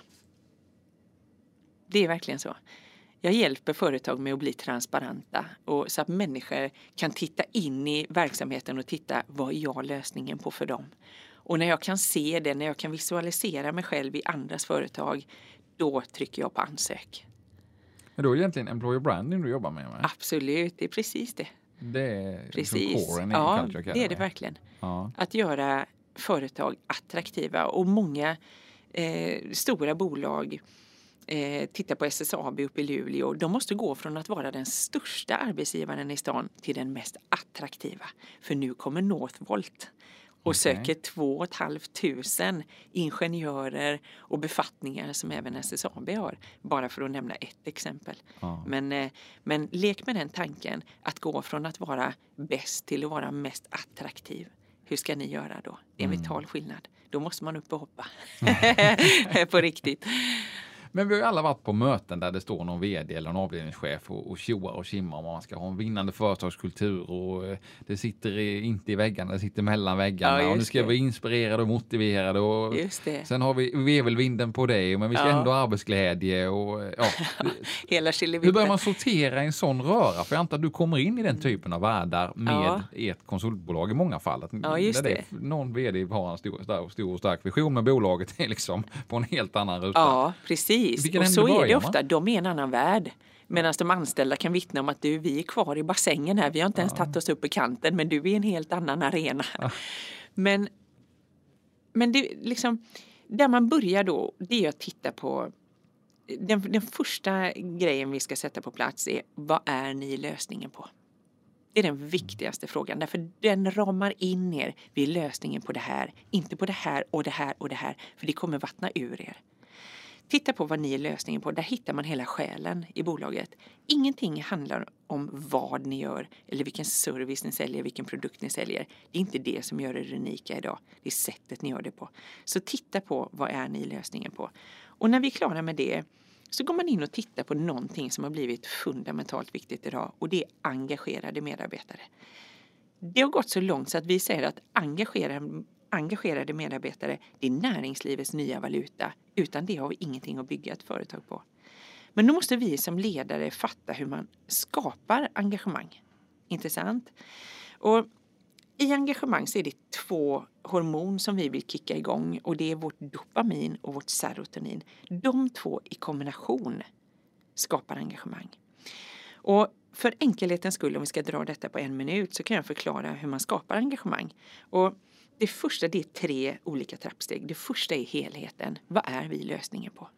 Speaker 2: Det är verkligen så. Jag hjälper företag med att bli transparenta och så att människor kan titta in i verksamheten och titta vad är jag lösningen på för dem. Och när jag kan se det, när jag kan visualisera mig själv i andras företag, då trycker jag på ansök.
Speaker 1: Men då är det egentligen employer branding du jobbar med? va?
Speaker 2: Absolut, det är precis det.
Speaker 1: Det är liksom
Speaker 2: Precis.
Speaker 1: i
Speaker 2: Ja, det är det verkligen.
Speaker 1: Ja.
Speaker 2: Att göra företag attraktiva och många eh, stora bolag eh, titta på SSAB uppe i Luleå. De måste gå från att vara den största arbetsgivaren i stan till den mest attraktiva. För nu kommer Northvolt och
Speaker 1: Okej.
Speaker 2: söker 2 500 ingenjörer och befattningar som även SSAB har. Bara för att nämna ett exempel.
Speaker 1: Ja.
Speaker 2: Men, eh, men lek med den tanken att gå från att vara bäst till att vara mest attraktiv. Hur ska ni göra då? Det är en vital skillnad. Då måste man upp och hoppa. (laughs) på riktigt.
Speaker 1: Men vi har ju alla varit på möten där det står någon vd eller en avdelningschef och, och tjoar och kimmar om man ska ha en vinnande företagskultur och eh, det sitter i, inte i väggarna, det sitter mellan väggarna
Speaker 2: Ja,
Speaker 1: och nu ska
Speaker 2: det.
Speaker 1: vi vara inspirerade och motiverade och sen har vi vevelvinden på det men vi ska
Speaker 2: Ja.
Speaker 1: ändå ha arbetsglädje och eh, ja. (laughs)
Speaker 2: Hela
Speaker 1: Hur börjar man sortera i en sån röra? För jag antar att du kommer in i den typen av världar med
Speaker 2: Ja.
Speaker 1: ert konsultbolag i många fall. Att
Speaker 2: Ja, just det.
Speaker 1: Någon vd har en stor, stor, stor och stark vision med bolaget är liksom (laughs) på en helt annan ruta.
Speaker 2: Ja, precis.
Speaker 1: Vilken
Speaker 2: och så är det ofta. De är en annan värld. Medan de anställda kan vittna om att du, vi är kvar i bassängen här. Vi har inte ens tagit oss upp i kanten, men du är en helt annan arena. Men, men det liksom, där man börjar då, det är att titta på den, den första grejen vi ska sätta på plats är vad är ni lösningen på? Det är den viktigaste frågan därför den ramar in er vid lösningen på det här, inte på det här och det här och det här, för det kommer vattna ur er. Titta på vad ni är lösningen på. Där hittar man hela själen i bolaget. Ingenting handlar om vad ni gör eller vilken service ni säljer, vilken produkt ni säljer. Det är inte det som gör er unika idag. Det är sättet ni gör det på. Så titta på vad är ni lösningen på. Och när vi är klara med det så går man in och tittar på någonting som har blivit fundamentalt viktigt idag och det är engagerade medarbetare. Det har gått så långt så att vi säger att engagerade, engagerade medarbetare det är näringslivets nya valuta. Utan det har vi ingenting att bygga ett företag på. Men då måste vi som ledare fatta hur man skapar engagemang. Intressant? Och i engagemang så är det två hormon som vi vill kicka igång och det är vårt dopamin och vårt serotonin. De två i kombination skapar engagemang. Och för enkelhetens skull, om vi ska dra detta på en minut, så kan jag förklara hur man skapar engagemang. Och det första det är tre olika trappsteg. Det första är helheten. Vad är vi lösningen på?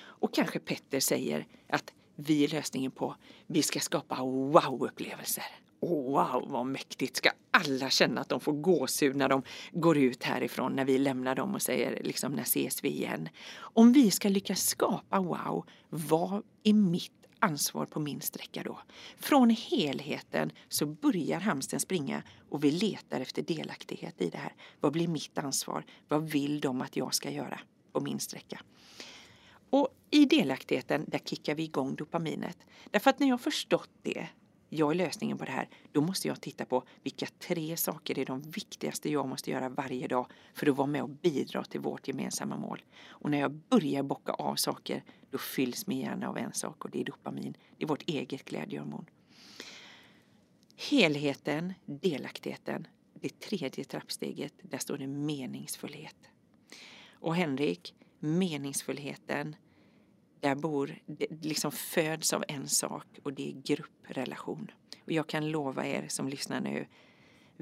Speaker 2: Och kanske Petter säger att vi är lösningen på vi ska skapa wow-upplevelser. Åh, wow, vad mäktigt! Ska alla känna att de får gåshud när de går ut härifrån, när vi lämnar dem och säger liksom när ses vi igen? Om vi ska lyckas skapa wow, vad är mitt ansvar på min sträcka då? Från helheten så börjar hamsten springa och vi letar efter delaktighet i det här. Vad blir mitt ansvar? Vad vill de att jag ska göra på min sträcka? Och i delaktigheten, där kickar vi igång dopaminet. Därför att när jag förstått det, jag är lösningen på det här, då måste jag titta på vilka tre saker är de viktigaste jag måste göra varje dag för att vara med och bidra till vårt gemensamma mål. Och när jag börjar bocka av saker, då fylls min hjärna av en sak och det är dopamin. Det är vårt eget glädjehormon. Helheten, delaktigheten, det tredje trappsteget, där står det meningsfullhet. Och Henrik, meningsfullheten, där bor, det liksom föds av en sak och det är grupprelation. Och jag kan lova er som lyssnar nu,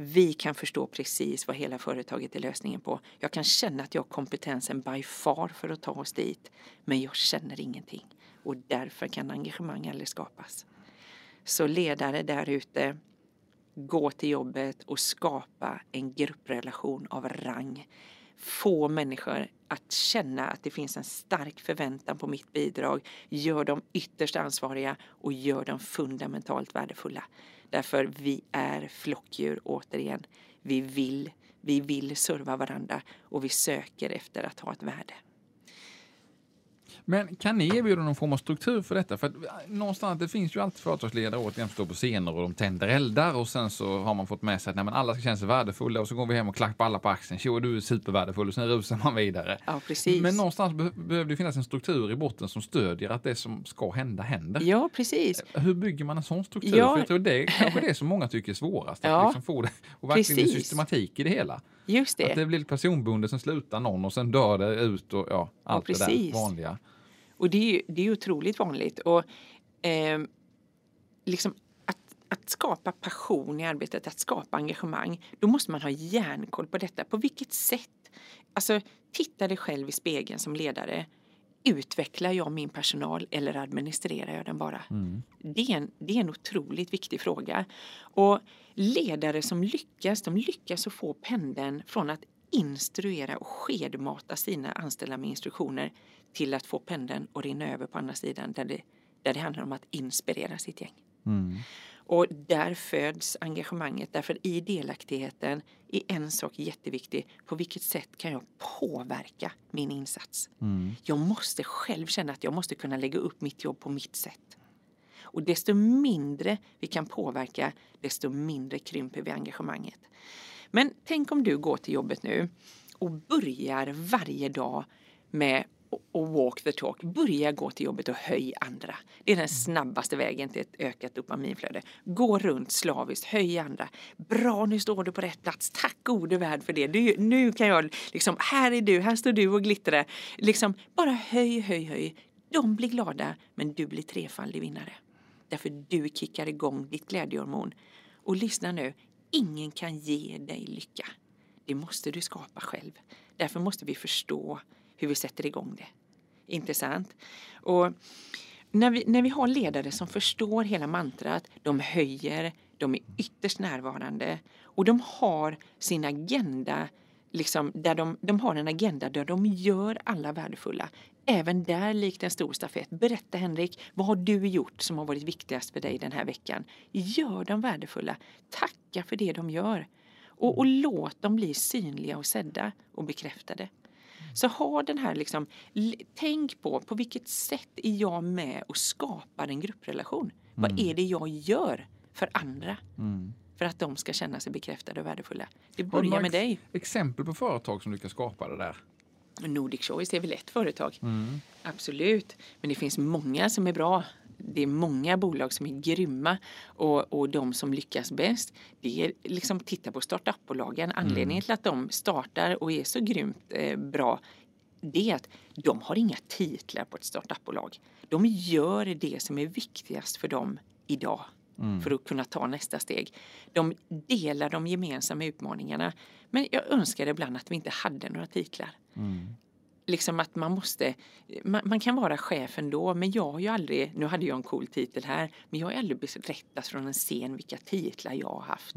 Speaker 2: vi kan förstå precis vad hela företaget är lösningen på. Jag kan känna att jag har kompetensen by far för att ta oss dit, men jag känner ingenting. Och därför kan engagemang aldrig skapas. Så ledare där ute, gå till jobbet och skapa en grupprelation av rang. Få människor att känna att det finns en stark förväntan på mitt bidrag. Gör dem ytterst ansvariga och gör dem fundamentalt värdefulla. Därför vi är flockdjur återigen. Vi vill, vi vill serva varandra och vi söker efter att ha ett värde.
Speaker 1: Men kan ni erbjuda någon form av struktur för detta? För att eh, någonstans, det finns ju alltid företagsledare återigen som står på scener och de tänder eldar och sen så har man fått med sig att nej, men alla ska känna sig värdefulla och så går vi hem och klappar alla på axeln. Tjo, du är supervärdefull och sen rusar man vidare.
Speaker 2: Ja, precis.
Speaker 1: Men någonstans be behöver det finnas en struktur i botten som stödjer att det som ska hända händer.
Speaker 2: Ja, precis.
Speaker 1: Hur bygger man en sån struktur?
Speaker 2: Ja.
Speaker 1: För jag tror det är kanske det som många tycker är svårast. Att
Speaker 2: Ja.
Speaker 1: liksom få det och verkligen
Speaker 2: Precis.
Speaker 1: systematik i det hela.
Speaker 2: Just det.
Speaker 1: Att det blir personbundet, sen slutar någon och sen dör det ut och ja, allt det
Speaker 2: precis.
Speaker 1: där vanliga.
Speaker 2: Och det är det är otroligt vanligt. Och, ehm, liksom att, att skapa passion i arbetet, att skapa engagemang, då måste man ha järnkoll på detta. På vilket sätt Alltså, titta dig själv i spegeln som ledare. Utvecklar jag min personal eller administrerar jag den bara? Det, är en, det är en otroligt viktig fråga. Och ledare som lyckas, de lyckas att få pendeln från att instruera och skedmata sina anställda med instruktioner till att få pendeln att rinna över på andra sidan där det, där det handlar om att inspirera sitt gäng. Och där föds engagemanget därför i delaktigheten är en sak jätteviktig. På vilket sätt kan jag påverka min insats? Jag måste själv känna att jag måste kunna lägga upp mitt jobb på mitt sätt. Och desto mindre vi kan påverka, desto mindre krymper vi engagemanget. Men tänk om du går till jobbet nu och börjar varje dag med och walk the talk. Börja gå till jobbet och höj andra. Det är den snabbaste vägen till ett ökat dopaminflöde. Gå runt slaviskt, höj andra. Bra, nu står du på rätt plats. Tack gode värld för det. Du, nu kan jag liksom, här är du, här står du och glittrar. Liksom, bara höj, höj, höj. De blir glada, men du blir trefaldig vinnare. Därför du kickar igång ditt glädjehormon. Och lyssna nu, ingen kan ge dig lycka. Det måste du skapa själv. Därför måste vi förstå hur vi sätter igång det. Intressant. Och när vi, när vi har ledare som förstår hela mantrat, de höjer, de är ytterst närvarande och de har sin agenda, liksom, där de, de har en agenda där de gör alla värdefulla. Även där likt en stor stafett. Berätta Henrik, vad har du gjort som har varit viktigast för dig den här veckan? Gör dem värdefulla. Tacka för det de gör. Och, och låt dem bli synliga och sedda och bekräftade. Så ha den här liksom, tänk på på vilket sätt är jag med och skapar en grupprelation? Vad är det jag gör för andra? För att de ska känna sig bekräftade och värdefulla. Det börjar med dig.
Speaker 1: Exempel på företag som lyckas skapa det där?
Speaker 2: Nordic Choice är väl ett företag. Absolut. Men det finns många som är bra. Det är många bolag som är grymma och, och de som lyckas bäst, det är liksom titta på startupbolagen. Anledningen till att de startar och är så grymt eh, bra det är att de har inga titlar på ett startupbolag. De gör det som är viktigast för dem idag för att kunna ta nästa steg. De delar de gemensamma utmaningarna. Men jag önskar ibland att vi inte hade några titlar. Liksom att man måste, man, man kan vara chef ändå men jag har ju aldrig, nu hade jag en cool titel här, men jag har aldrig berättat från en scen vilka titlar jag har haft.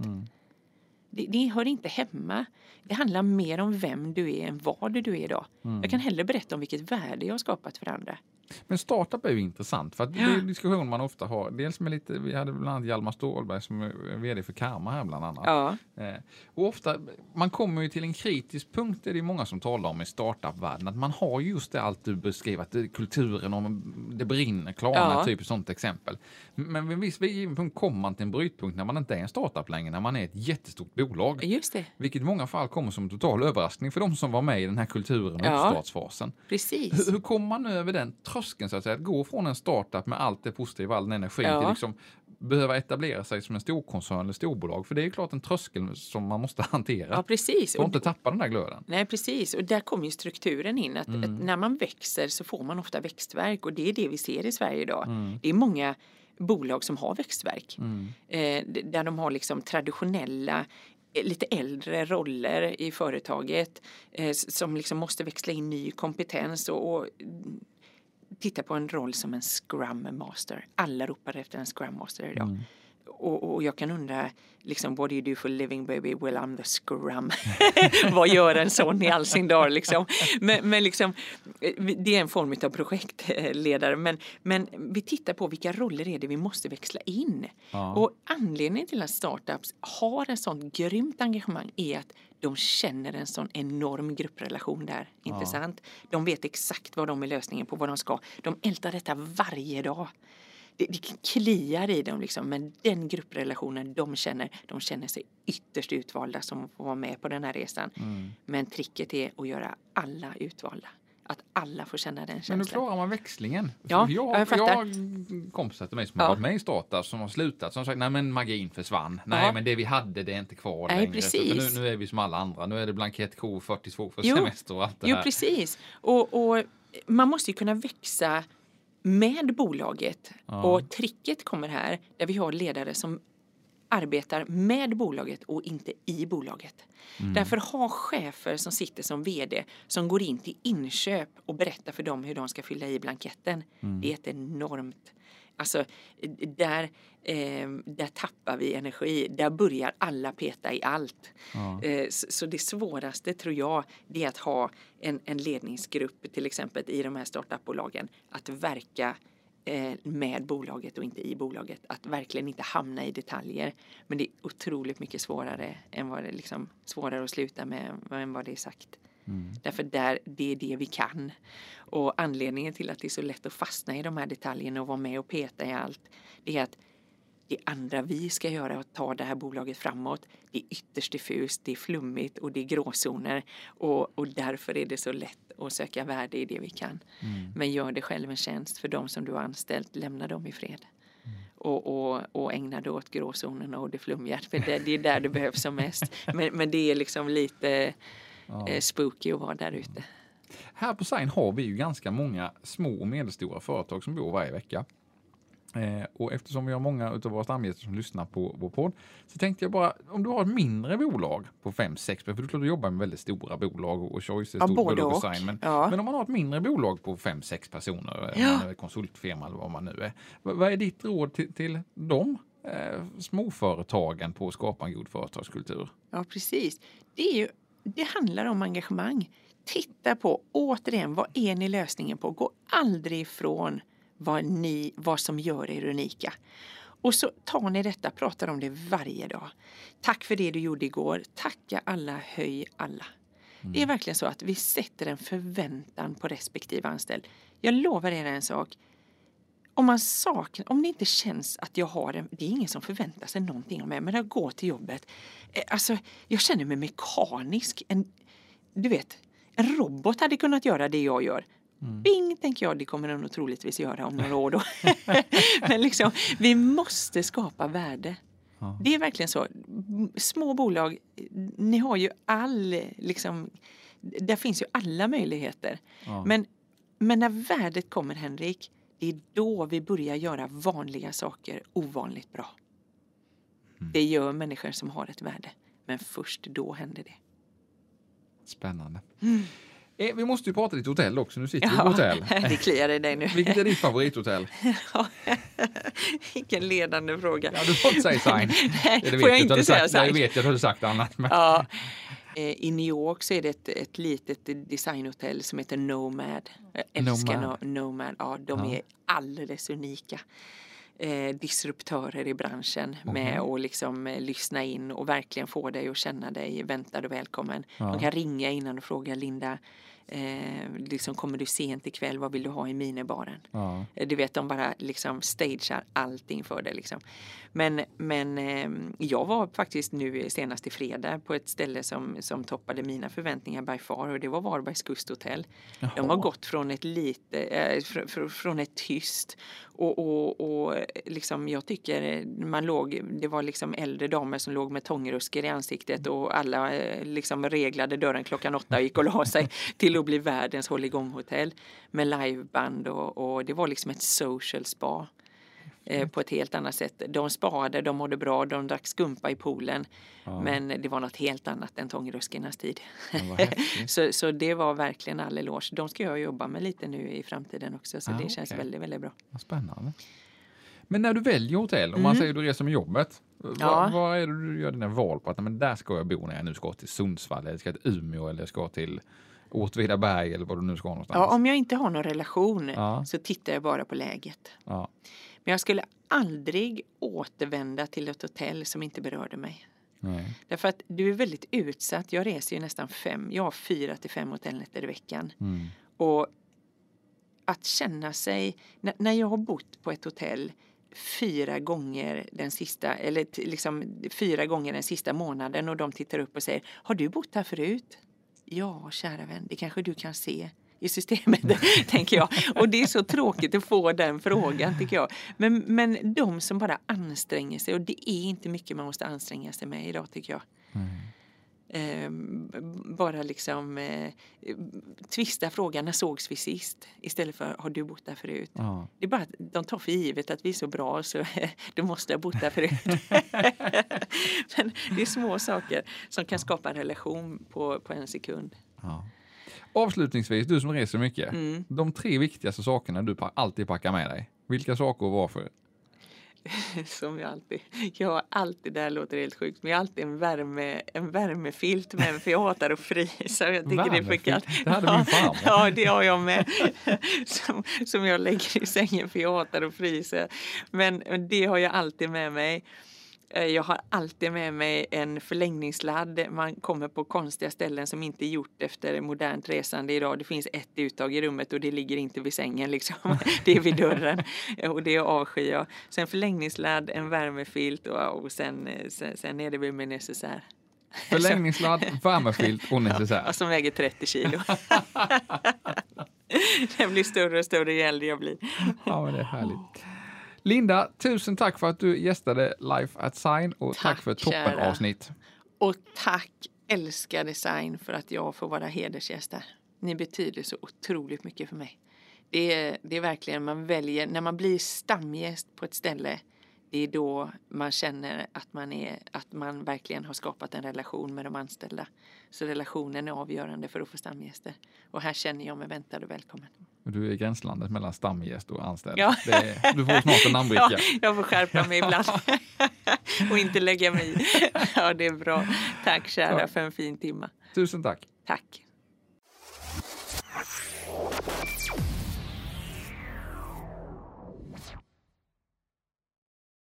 Speaker 2: Det, det hör inte hemma. Det handlar mer om vem du är än vad du är idag. Jag kan hellre berätta om vilket värde jag har skapat för andra.
Speaker 1: Men startup är ju intressant för att det är en diskussion man ofta har. Dels med lite, vi hade bland annat Hjalmar Ståhlberg som är vd för Karma här bland annat.
Speaker 2: Ja.
Speaker 1: Eh, och ofta, man kommer ju till en kritisk punkt, det är det många som talar om i startup-världen, att man har just det allt du beskrev, att kulturen och det brinner, klarnar,
Speaker 2: Ja.
Speaker 1: typ sånt exempel. Men vid en viss given punkt kommer man till en brytpunkt när man inte är en startup längre, när man är ett jättestort bolag.
Speaker 2: Just det,
Speaker 1: Vilket i många fall kommer som en total överraskning för de som var med i den här kulturen och
Speaker 2: Ja.
Speaker 1: uppstartsfasen.
Speaker 2: precis.
Speaker 1: Hur, hur kommer man över den tröskeln så att säga? Att gå från en startup med allt det positiva, all den energi
Speaker 2: Ja.
Speaker 1: till liksom behöva etablera sig som en storkoncern eller storbolag. För det är ju klart en tröskel som man måste (laughs) hantera.
Speaker 2: Ja, precis. Och
Speaker 1: inte tappa den där glöden.
Speaker 2: Nej, precis. Och där kommer ju strukturen in. Att, att när man växer så får man ofta växtverk och det är det vi ser i Sverige idag. Det är många bolag som har växtverk. Eh, d- där de har liksom traditionella eh, lite äldre roller i företaget eh, som liksom måste växla in ny kompetens och, och mm, titta på en roll som en scrum master. Alla ropar efter en scrum master idag. Mm. Och, och jag kan undra, liksom, what do you do for living baby? Well I'm the scrum. (laughs) Vad gör en sån i all sin dag liksom? Men, men liksom, eh, det är en form av projektledare. Men, men vi tittar på vilka roller är det vi måste växla in. Och anledningen till att startups har en sån grymt engagemang är att de känner en sån enorm grupprelation där. Intressant. De vet exakt vad de är lösningen på, vad de ska. De ältar detta varje dag det, det kliar i dem liksom, men den grupprelationen de känner, de känner sig ytterst utvalda som får vara med på den här resan. Men tricket är att göra alla utvalda. Att alla får känna den
Speaker 1: Men hur
Speaker 2: känslan.
Speaker 1: klarar man växlingen?
Speaker 2: Ja, jag
Speaker 1: jag, jag har kompisar till mig som
Speaker 2: Ja.
Speaker 1: har varit med i startups som har slutat som sagt nej men magin försvann. Nej
Speaker 2: Ja.
Speaker 1: men det vi hade det är inte kvar
Speaker 2: Nej,
Speaker 1: längre.
Speaker 2: precis.
Speaker 1: Nu, nu är vi som alla andra. Nu är det blankett K42 för
Speaker 2: Jo.
Speaker 1: semester och allt det
Speaker 2: Jo,
Speaker 1: här.
Speaker 2: precis. Och, och man måste ju kunna växa med bolaget. Och tricket kommer här, där vi har ledare som arbetar med bolaget och inte i bolaget.
Speaker 1: Mm.
Speaker 2: Därför ha chefer som sitter som vd som går in till inköp och berättar för dem hur de ska fylla i blanketten.
Speaker 1: Mm.
Speaker 2: Det är ett enormt Alltså, där, eh, där tappar vi energi. Där börjar alla peta i allt.
Speaker 1: Ja.
Speaker 2: Eh, så, så det svåraste tror jag det är att ha en, en ledningsgrupp till exempel i de här startupbolagen. Att verka eh, med bolaget och inte i bolaget. Att verkligen inte hamna i detaljer. Men det är otroligt mycket svårare än vad det liksom, svårare att sluta med än vad det är sagt.
Speaker 1: Mm.
Speaker 2: Därför där, det är det vi kan. Och anledningen till att det är så lätt att fastna i de här detaljerna och vara med och peta i allt, det är att det andra vi ska göra att ta det här bolaget framåt, det är ytterst diffust, det är flummigt och det är gråzoner. Och, och därför är det så lätt att söka värde i det vi kan.
Speaker 1: Mm.
Speaker 2: Men gör det själv en tjänst för de som du har anställt, lämna dem i fred. Och, och, och ägna dig åt gråzonerna och det flummiga, för det, det är där det (laughs) behövs som mest. Men, men det är liksom lite
Speaker 1: Ja.
Speaker 2: eh, spooky att vara där ute.
Speaker 1: Här på Sign har vi ju ganska många små och medelstora företag som bor varje vecka. Eh, och eftersom vi har många av våra stamgäster som lyssnar på vår podd så tänkte jag bara om du har ett mindre bolag på 5-6, för du klart du jobbar med väldigt stora bolag och Choice är
Speaker 2: Ja,
Speaker 1: ett stort bolag och. Sign. Men,
Speaker 2: Ja.
Speaker 1: men om man har ett mindre bolag på 5-6 personer, eh,
Speaker 2: Ja.
Speaker 1: konsultfirma eller vad man nu är. Vad, vad är ditt råd till, till dem? Eh, småföretagen på att skapa en god företagskultur?
Speaker 2: Ja, precis. Det, är ju, det handlar om engagemang. Titta på, återigen, vad är ni lösningen på? Gå aldrig ifrån vad, ni, vad som gör er unika. Och så tar ni detta, pratar om det varje dag. Tack för det du gjorde igår. Tacka alla, höj alla. Det är verkligen så att vi sätter en förväntan på respektive anställd. Jag lovar er en sak. Om man saknar, om det inte känns att jag har en, det är ingen som förväntar sig någonting av mig, men jag går till jobbet. Eh, Alltså, jag känner mig mekanisk. En, du vet, en robot hade kunnat göra det jag gör. Bing, tänker jag, det kommer den troligtvis göra om några år då. (laughs) men liksom, vi måste skapa värde.
Speaker 1: Ja.
Speaker 2: Det är verkligen så. Små bolag, ni har ju all, liksom, där finns ju alla möjligheter.
Speaker 1: Ja.
Speaker 2: Men, men när värdet kommer, Henrik, det är då vi börjar göra vanliga saker ovanligt bra. Det gör människor som har ett värde. Men först då händer det.
Speaker 1: Spännande. Eh, vi måste ju prata lite hotell också. Nu sitter vi på
Speaker 2: Ja,
Speaker 1: hotell. (laughs)
Speaker 2: det kliar i dig nu. (laughs)
Speaker 1: Vilket är ditt favorithotell? (laughs)
Speaker 2: Ja, Vilken ledande fråga.
Speaker 1: Ja, du får inte säga sign.
Speaker 2: Nej,
Speaker 1: Det vet
Speaker 2: får jag inte säga
Speaker 1: sagt, Jag
Speaker 2: sign?
Speaker 1: vet att du hade sagt annat. Men...
Speaker 2: Ja. Eh, I New York så är det ett, ett litet designhotell som heter Nomad. Jag älskar
Speaker 1: Nomad.
Speaker 2: Nomad. Ja, de
Speaker 1: Ja.
Speaker 2: är alldeles unika. Eh, disruptörer i branschen med att liksom, eh, lyssna in och verkligen få dig att känna dig väntad och välkommen.
Speaker 1: Ja.
Speaker 2: De kan ringa innan och fråga Linda, eh, liksom, kommer du sent ikväll, vad vill du ha i minibaren?
Speaker 1: Ja.
Speaker 2: Eh, Du vet, de bara liksom stagear allting för dig. Liksom. Men, men eh, jag var faktiskt nu senast i fredag på ett ställe som, som toppade mina förväntningar by far och det var Varbergs kusthotell. De har
Speaker 1: Jaha.
Speaker 2: gått från ett lite, eh, fr, fr, från ett tyst och, och, och eh, liksom jag tycker eh, man låg, det var liksom äldre damer som låg med tångrusker i ansiktet och alla eh, liksom reglade dörren klockan åtta och gick och la sig (laughs) till att bli världens hålligång-hotell med liveband och, och det var liksom ett social spa eh, på ett helt annat sätt. De spade, de mådde bra, de drack skumpa i poolen.
Speaker 1: Ja.
Speaker 2: Men det var något helt annat än tångruskarnas tid. (laughs) Så, så det var verkligen all eloge. De ska jag jobba med lite nu i framtiden också. Så
Speaker 1: Ah,
Speaker 2: det känns
Speaker 1: okej.
Speaker 2: väldigt, väldigt bra.
Speaker 1: Vad spännande. Men när du väljer hotell, om man säger att du reser med jobbet,
Speaker 2: Mm. Ja.
Speaker 1: vad, är det du gör dina val på? Att men där ska jag bo när jag nu ska till Sundsvall, eller ska till Umeå, eller ska till Åtvidaberg, eller vad du nu ska någonstans.
Speaker 2: Ja, om jag inte har någon relation
Speaker 1: Ja.
Speaker 2: så tittar jag bara på läget.
Speaker 1: Ja.
Speaker 2: Men jag skulle aldrig återvända till ett hotell som inte berörde mig.
Speaker 1: Nej.
Speaker 2: Därför att du är väldigt utsatt. Jag reser ju nästan fem, jag har fyra till fem hotellnätter i veckan.
Speaker 1: Mm.
Speaker 2: Och att känna sig, när, jag har bott på ett hotell fyra gånger den sista, eller liksom fyra gånger den sista månaden och de tittar upp och säger Har du bott här förut? Ja, kära vän, det kanske du kan se i systemet, (laughs) tänker jag. Och det är så tråkigt att få den frågan, tycker jag. Men, men de som bara anstränger sig, och det är inte mycket man måste anstränga sig med idag, tycker jag. eh, bara liksom eh, tvista frågan när sågs vi sist istället för har du bott där förut?
Speaker 1: Ja.
Speaker 2: Det är bara att de tar för givet att vi är så bra så (laughs) du måste ha bott där förut. (laughs) Men det är små saker som kan skapa en relation på, på en sekund.
Speaker 1: Ja. Avslutningsvis, du som reser mycket.
Speaker 2: Mm.
Speaker 1: De tre viktigaste sakerna du alltid packar med dig. Vilka saker och varför? (laughs)
Speaker 2: Som jag alltid, jag har alltid, det här låter helt sjukt, men jag har alltid en, värme, en värmefilt med mig för jag hatar att frysa. Jag tycker det är för kallt.
Speaker 1: Det hade min farmor. (laughs)
Speaker 2: Ja, det har jag med. (laughs) Som, som jag lägger i sängen för jag hatar att frysa. Men det har jag alltid med mig. Eh, Jag har alltid med mig en förlängningssladd. Man kommer på konstiga ställen som inte är gjort efter modernt resande idag. Det finns ett uttag i rummet och det ligger inte vid sängen liksom. (laughs) Det är vid dörren och det avskyr jag. Sen förlängningssladd, en värmefilt och, och sen, eh, sen, sen är det väl min necessär. (laughs)
Speaker 1: Förlängningssladd, värmefilt och (laughs) necessär.
Speaker 2: Ja, som väger 30 kilo. Den blir större och större ju äldre jag blir.
Speaker 1: Ja, det är härligt. Linda, tusen tack för att du gästade Life at Sign och tack,
Speaker 2: Tack,
Speaker 1: för ett toppenavsnitt.
Speaker 2: Och tack älskar design för att jag får vara hedersgäst här. Ni betyder så otroligt mycket för mig. Det är, det är verkligen man väljer, när man blir stamgäst på ett ställe, det är då man känner att man, är, att man verkligen har skapat en relation med de anställda. Så relationen är avgörande för att få stamgäster. Och här känner jag mig väntad och välkommen.
Speaker 1: Du är gränslandet mellan stamgäst och anställd.
Speaker 2: Ja.
Speaker 1: Är, du får snart en namnbricka. (laughs)
Speaker 2: Ja, jag får skärpa mig ibland (laughs) och inte lägga mig i. Ja, det är bra. Tack kära
Speaker 1: Ja.
Speaker 2: för en fin timma.
Speaker 1: Tusen tack.
Speaker 2: Tack.